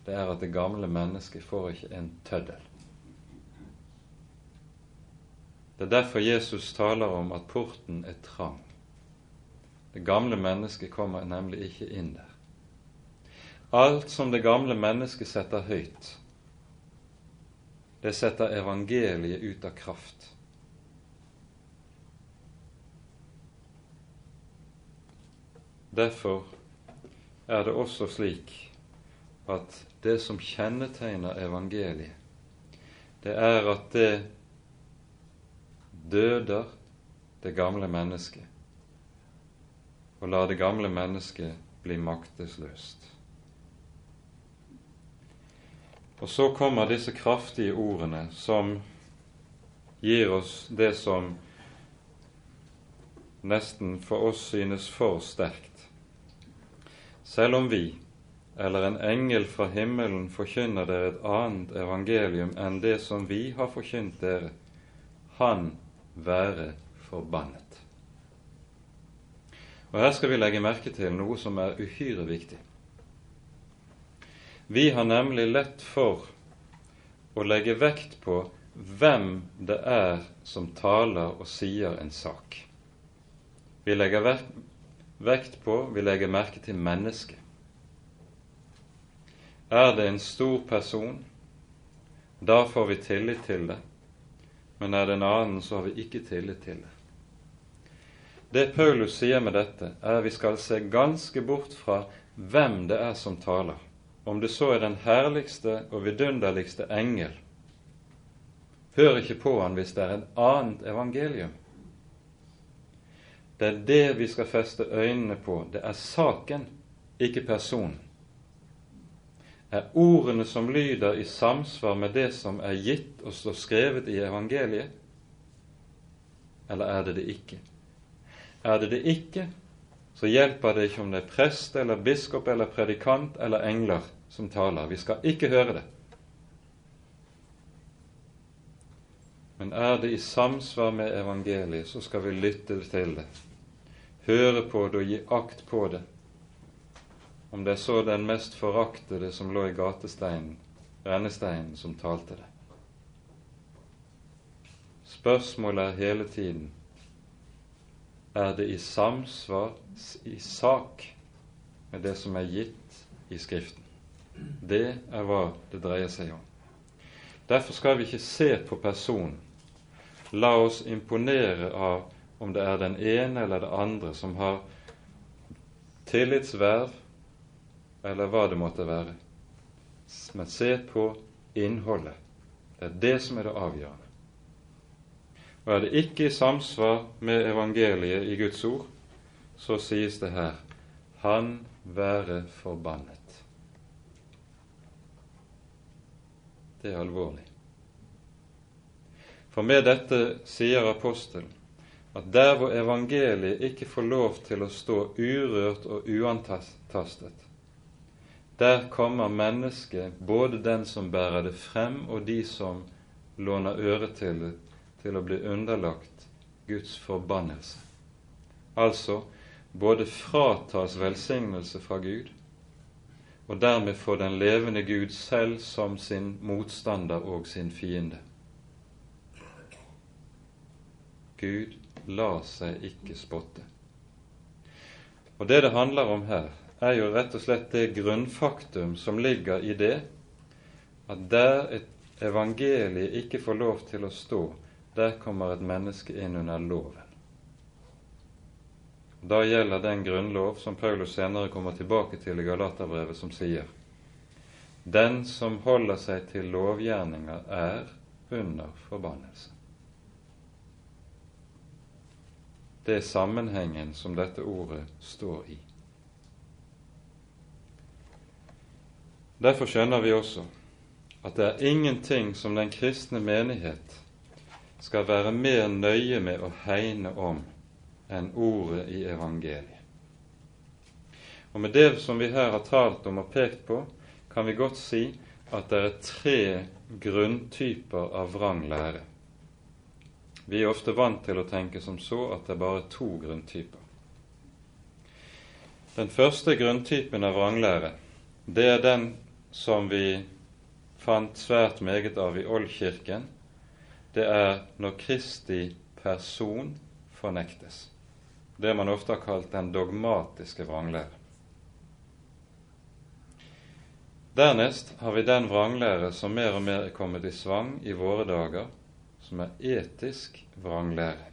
det er at det gamle mennesket får ikke en tøddel. Det er derfor Jesus taler om at porten er trang. Det gamle mennesket kommer nemlig ikke inn der. Alt som det gamle mennesket setter høyt, det setter evangeliet ut av kraft. Derfor er det også slik at det som kjennetegner evangeliet, det er at det døder det gamle mennesket og lar det gamle mennesket bli maktesløst. Og så kommer disse kraftige ordene som gir oss det som nesten for oss synes for sterkt. Selv om vi eller en engel fra himmelen forkynner dere et annet evangelium enn det som vi har forkynt dere, han være forbannet. Og Her skal vi legge merke til noe som er uhyre viktig. Vi har nemlig lett for å legge vekt på hvem det er som taler og sier en sak. Vi legger vekt på, vi legger merke til mennesket. Er det en stor person, da får vi tillit til det, men er det en annen, så har vi ikke tillit til det. Det Paulus sier med dette, er at vi skal se ganske bort fra hvem det er som taler, om det så er den herligste og vidunderligste engel. Hør ikke på han hvis det er et annet evangelium. Det er det vi skal feste øynene på. Det er saken, ikke personen. Er ordene som lyder i samsvar med det som er gitt og står skrevet i evangeliet, eller er det det ikke? Er det det ikke, så hjelper det ikke om det er prest eller biskop eller predikant eller engler som taler. Vi skal ikke høre det. Men er det i samsvar med evangeliet, så skal vi lytte til det, høre på det og gi akt på det. Om det er så den mest foraktede som lå i gatesteinen, rennesteinen, som talte det. Spørsmålet er hele tiden er det i samsvar i sak med det som er gitt i Skriften. Det er hva det dreier seg om. Derfor skal vi ikke se på personen. La oss imponere av om det er den ene eller det andre som har tillitsverv, eller hva det måtte være. Men se på innholdet. Det er det som er det avgjørende. Og er det ikke i samsvar med evangeliet i Guds ord, så sies det her Han være forbannet. Er alvorlig. For med dette sier apostelen at der hvor evangeliet ikke får lov til å stå urørt og uantastet, der kommer mennesket, både den som bærer det frem, og de som låner øre til det, til å bli underlagt Guds forbannelse. Altså både fratas velsignelse fra Gud, og dermed få den levende Gud selv som sin motstander og sin fiende. Gud lar seg ikke spotte. Og Det det handler om her, er jo rett og slett det grunnfaktum som ligger i det at der et evangeliet ikke får lov til å stå, der kommer et menneske inn under loven. Da gjelder den grunnlov som Paulus senere kommer tilbake til i Galaterbrevet, som sier den som holder seg til lovgjerninger, er under forbannelse. Det er sammenhengen som dette ordet står i. Derfor skjønner vi også at det er ingenting som den kristne menighet skal være mer nøye med å hegne om enn ordet i evangeliet. Og med det som vi her har talt om og pekt på, kan vi godt si at det er tre grunntyper av vrang lære. Vi er ofte vant til å tenke som så at det er bare to grunntyper. Den første grunntypen av vranglære, det er den som vi fant svært meget av i Oldkirken. Det er når Kristi person fornektes. Det man ofte har kalt den dogmatiske vranglære. Dernest har vi den vranglære som mer og mer er kommet i svang i våre dager, som er etisk vranglære,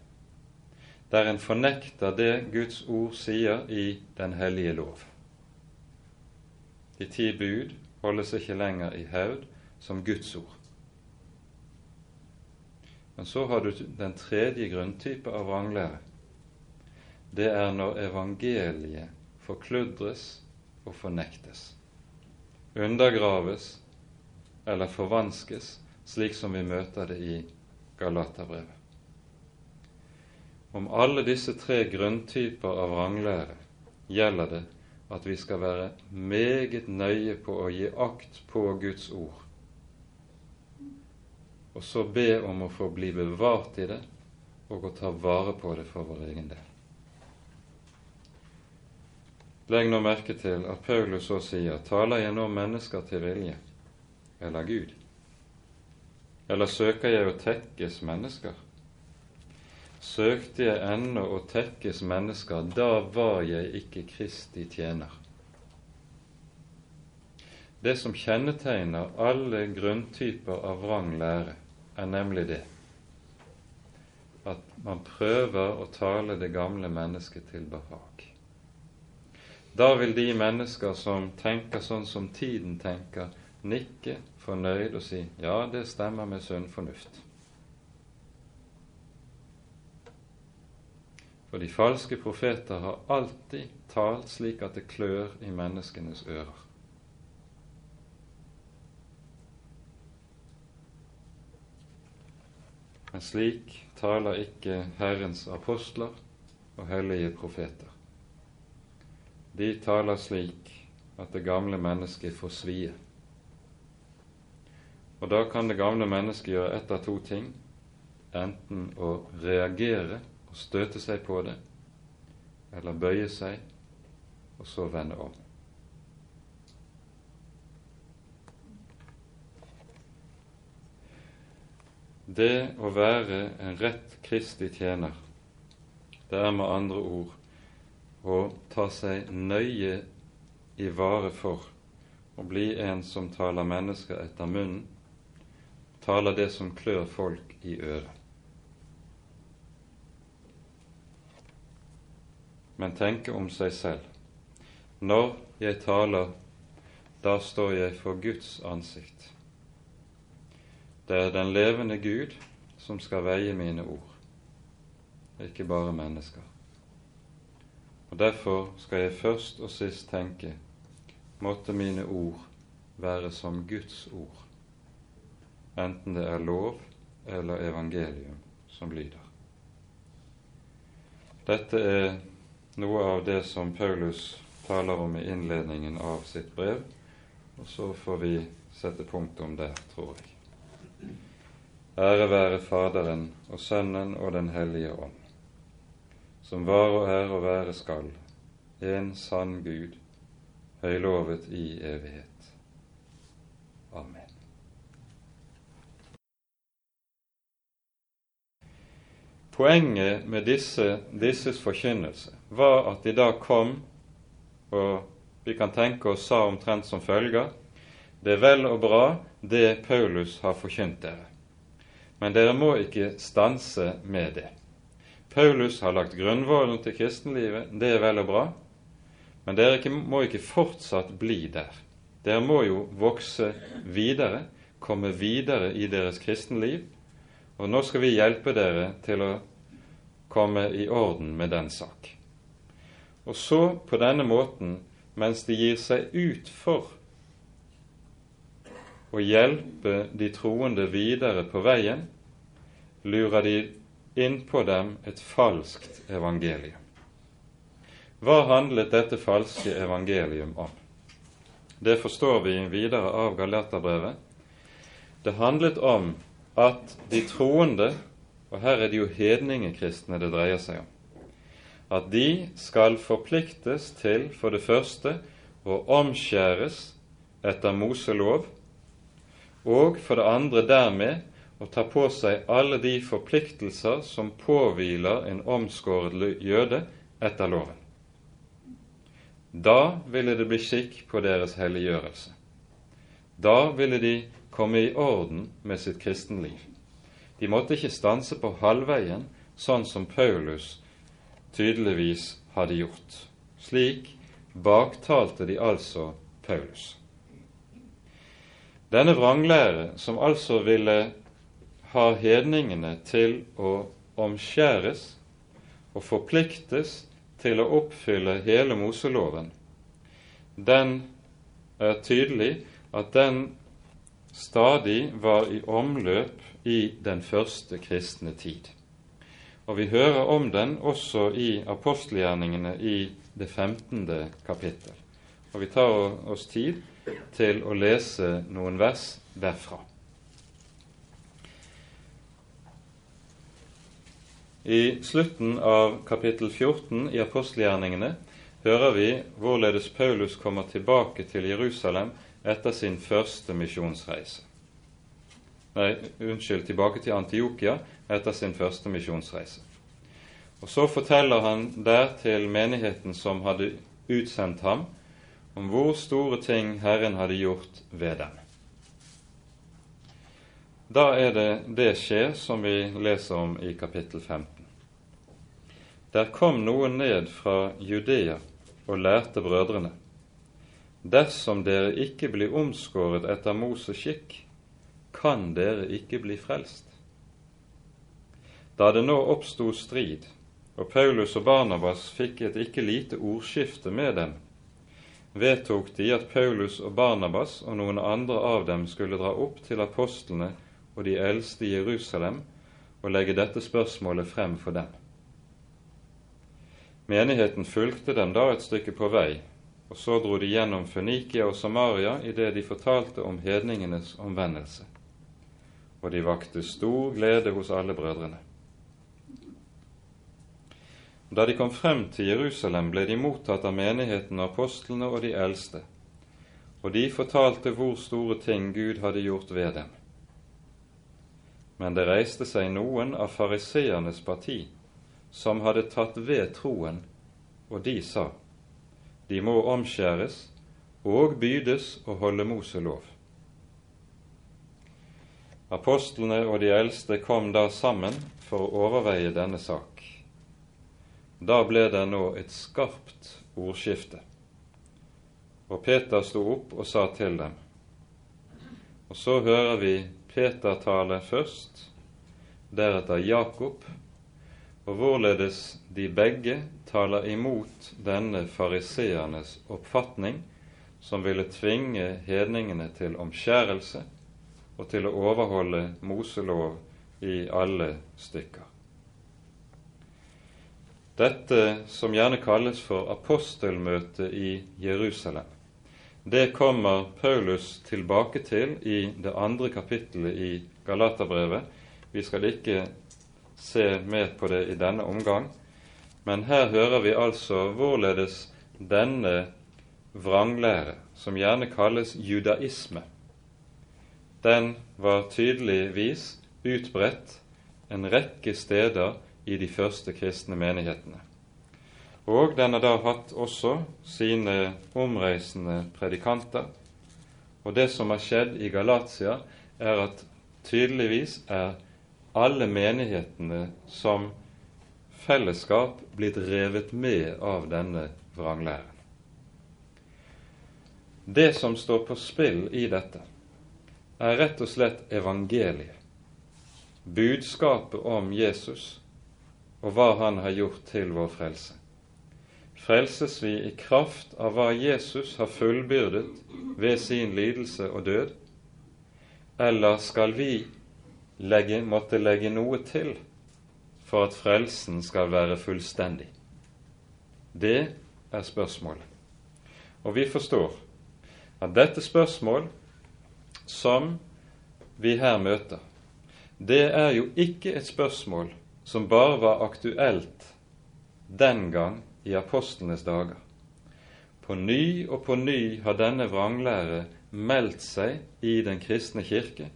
der en fornekter det Guds ord sier i Den hellige lov. De ti bud holdes ikke lenger i hevd som Guds ord. Men så har du den tredje grunntype av vranglære. Det er når evangeliet forkludres og fornektes undergraves eller forvanskes, slik som vi møter det i Galaterbrevet. Om alle disse tre grunntyper av vranglære gjelder det at vi skal være meget nøye på å gi akt på Guds ord, og så be om å få bli bevart i det og å ta vare på det for vår egen del. Legg nå merke til at Paulus så sier taler jeg nå mennesker til vilje eller Gud? Eller søker jeg å tekkes mennesker? Søkte jeg ennå å tekkes mennesker, da var jeg ikke Kristi tjener. Det som kjennetegner alle grunntyper av vrang lære, er nemlig det at man prøver å tale det gamle mennesket til behag. Da vil de mennesker som tenker sånn som tiden tenker, nikke fornøyd og si ja, det stemmer med sunn fornuft. For de falske profeter har alltid talt slik at det klør i menneskenes ører. Men slik taler ikke Herrens apostler og hellige profeter de taler slik at det gamle mennesket får svie. Og da kan det gamle mennesket gjøre ett av to ting. Enten å reagere og støte seg på det, eller bøye seg og så vende om. Det å være en rett kristig tjener, det er med andre ord og ta seg nøye i vare for å bli en som taler mennesker etter munnen, taler det som klør folk i øret. Men tenke om seg selv. Når jeg taler, da står jeg for Guds ansikt. Det er den levende Gud som skal veie mine ord, ikke bare mennesker. Og Derfor skal jeg først og sist tenke måtte mine ord være som Guds ord, enten det er lov eller evangelium som lyder. Dette er noe av det som Paulus taler om i innledningen av sitt brev, og så får vi sette punktum der, tror jeg. Ære være Faderen og Sønnen og Den hellige ånd som var og er og være skal, en sann Gud, høylovet i evighet. Amen. Poenget med disse, disses forkynnelse var at de da kom, og vi kan tenke oss sa omtrent som følger Det er vel og bra det Paulus har forkynt dere, men dere må ikke stanse med det. Paulus har lagt grunnvollen til kristenlivet, det er vel og bra, men dere må ikke fortsatt bli der. Dere må jo vokse videre, komme videre i deres kristenliv, og nå skal vi hjelpe dere til å komme i orden med den sak. Og så, på denne måten, mens de gir seg ut for å hjelpe de troende videre på veien, lurer de innpå dem et falskt evangelium. Hva handlet dette falske evangelium om? Det forstår vi videre av Galaterbrevet. Det handlet om at de troende, og her er det jo hedningekristne det dreier seg om, at de skal forpliktes til for det første å omskjæres etter Moselov, og for det andre dermed å ta på seg alle de forpliktelser som påhviler en omskåret jøde etter loven. Da ville det bli skikk på deres helliggjørelse. Da ville de komme i orden med sitt kristenliv. De måtte ikke stanse på halvveien, sånn som Paulus tydeligvis hadde gjort. Slik baktalte de altså Paulus. Denne vranglære, som altså ville ha hedningene til å omskjæres og forpliktes til å oppfylle hele Moseloven, den er tydelig at den stadig var i omløp i den første kristne tid. Og vi hører om den også i apostelgjerningene i det 15. kapittel. Og vi tar oss tid til å lese noen vers derfra. I slutten av kapittel 14 i apostelgjerningene hører vi hvorledes Paulus kommer tilbake til Jerusalem etter sin første misjonsreise. Nei, unnskyld, tilbake til Antiokia etter sin første misjonsreise. Og Så forteller han der til menigheten som hadde utsendt ham, om hvor store ting Herren hadde gjort ved dem. Da er det det skjer som vi leser om i kapittel 15. Der kom noen ned fra Judea og lærte brødrene. Dersom dere ikke blir omskåret etter Moses skikk, kan dere ikke bli frelst. Da det nå oppsto strid, og Paulus og Barnabas fikk et ikke lite ordskifte med dem, vedtok de at Paulus og Barnabas og noen andre av dem skulle dra opp til apostlene og de eldste i Jerusalem og legge dette spørsmålet frem for dem. Menigheten fulgte dem da et stykke på vei, og så dro de gjennom Fønikia og Samaria idet de fortalte om hedningenes omvendelse. Og de vakte stor glede hos alle brødrene. Da de kom frem til Jerusalem, ble de mottatt av menigheten, apostlene og de eldste, og de fortalte hvor store ting Gud hadde gjort ved dem. Men det reiste seg noen av fariseernes parti som hadde tatt ved troen, og de sa:" De må omskjæres og bydes å holde Moselov. Apostlene og de eldste kom da sammen for å overveie denne sak. Da ble det nå et skarpt ordskifte, og Peter sto opp og sa til dem. Og så hører vi Peter tale først, deretter Jakob, og hvorledes de begge taler imot denne fariseernes oppfatning, som ville tvinge hedningene til omskjærelse og til å overholde Moselov i alle stykker. Dette som gjerne kalles for apostelmøtet i Jerusalem, det kommer Paulus tilbake til i det andre kapittelet i Galaterbrevet. Vi skal ikke se mer på det i denne omgang, men her hører vi altså hvorledes denne vranglære, som gjerne kalles judaisme, den var tydeligvis utbredt en rekke steder i de første kristne menighetene. Og den har da hatt også sine omreisende predikanter. Og det som har skjedd i Galatia, er at tydeligvis er alle menighetene som fellesskap blitt revet med av denne vranglæren. Det som står på spill i dette, er rett og slett evangeliet, budskapet om Jesus og hva han har gjort til vår frelse. Frelses vi i kraft av hva Jesus har fullbyrdet ved sin lidelse og død, eller skal vi legge, måtte legge noe til for at frelsen skal være fullstendig. Det er spørsmålet. Og vi forstår at dette spørsmål som vi her møter, det er jo ikke et spørsmål som bare var aktuelt den gang i apostlenes dager. På ny og på ny har denne vranglære meldt seg i den kristne kirke.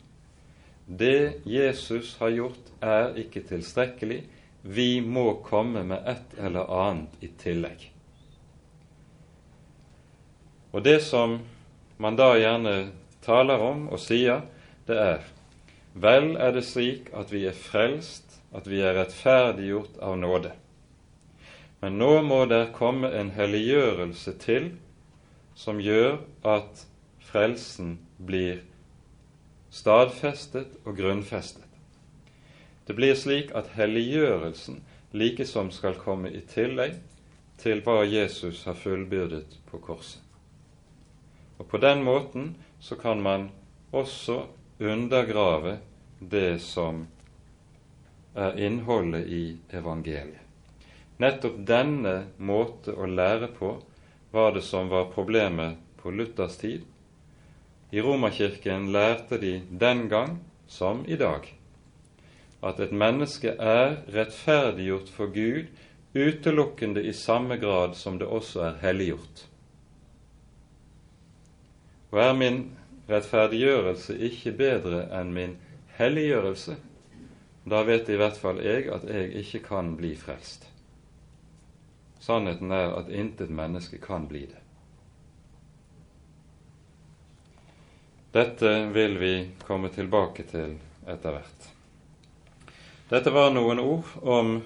Det Jesus har gjort, er ikke tilstrekkelig. Vi må komme med et eller annet i tillegg. Og det som man da gjerne taler om og sier, det er Vel er det slik at vi er frelst, at vi er rettferdiggjort av nåde. Men nå må der komme en helliggjørelse til som gjør at frelsen blir stadfestet og grunnfestet. Det blir slik at helliggjørelsen likesom skal komme i tillegg til hva Jesus har fullbyrdet på korset. Og På den måten så kan man også undergrave det som er innholdet i evangeliet. Nettopp denne måte å lære på var det som var problemet på Luthers tid. I Romerkirken lærte de den gang, som i dag, at et menneske er rettferdiggjort for Gud utelukkende i samme grad som det også er helliggjort. Og er min rettferdiggjørelse ikke bedre enn min helliggjørelse, da vet i hvert fall jeg at jeg ikke kan bli frelst. Sannheten er at intet menneske kan bli det. Dette vil vi komme tilbake til etter hvert. Dette var noen ord om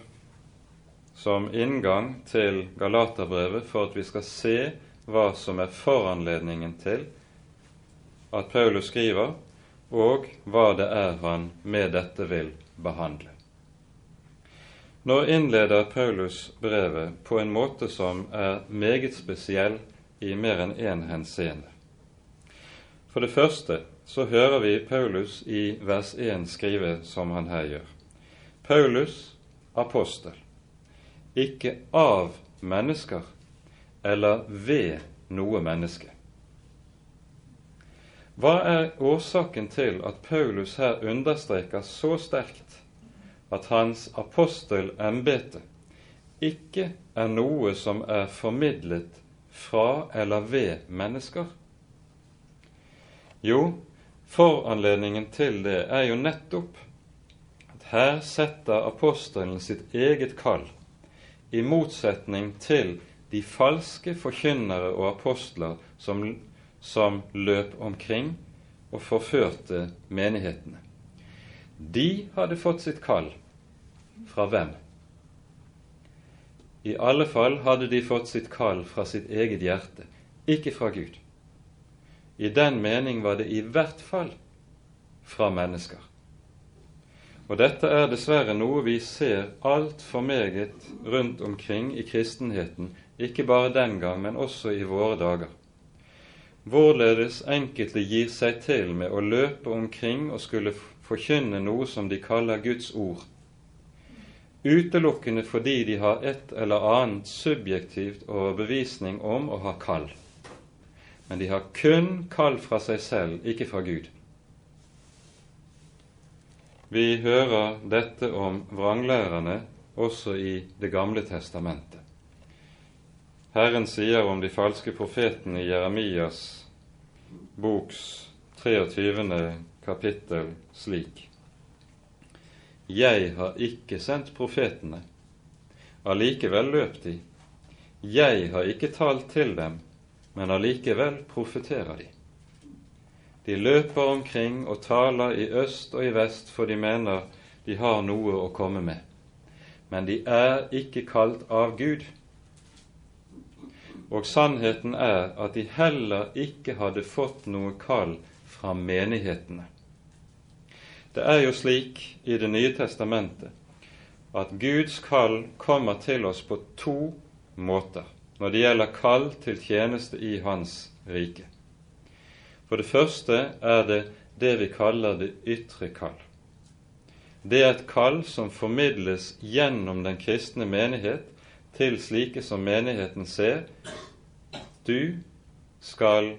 som inngang til Galaterbrevet for at vi skal se hva som er foranledningen til at Paulus skriver, og hva det er han med dette vil behandle. Nå innleder Paulus brevet på en måte som er meget spesiell i mer enn én en henseende. For det første så hører vi Paulus i vers 1 skrive som han her gjør. Paulus, apostel, ikke av mennesker eller ved noe menneske. Hva er årsaken til at Paulus her understreker så sterkt at hans apostelembete ikke er noe som er formidlet fra eller ved mennesker? Jo, foranledningen til det er jo nettopp at her setter apostelen sitt eget kall i motsetning til de falske forkynnere og apostler som som løp omkring og forførte menighetene. De hadde fått sitt kall fra hvem? I alle fall hadde de fått sitt kall fra sitt eget hjerte, ikke fra Gud. I den mening var det i hvert fall fra mennesker. Og dette er dessverre noe vi ser altfor meget rundt omkring i kristenheten, ikke bare den gang, men også i våre dager hvorledes enkelte gir seg til med å løpe omkring og skulle forkynne noe som de kaller Guds ord, utelukkende fordi de har et eller annet subjektivt overbevisning om å ha kall. Men de har kun kall fra seg selv, ikke fra Gud. Vi hører dette om vranglærerne også i Det gamle testamentet. Herren sier om de falske profetene i Jeremias boks 23. kapittel slik Jeg har ikke sendt profetene, allikevel løp de. Jeg har ikke talt til dem, men allikevel profeterer de. De løper omkring og taler i øst og i vest, for de mener de har noe å komme med. Men de er ikke kalt av Gud og sannheten er at de heller ikke hadde fått noe kall fra menighetene. Det er jo slik i Det nye testamentet at Guds kall kommer til oss på to måter når det gjelder kall til tjeneste i Hans rike. For det første er det det vi kaller det ytre kall. Det er et kall som formidles gjennom den kristne menighet til slike som menigheten ser du skal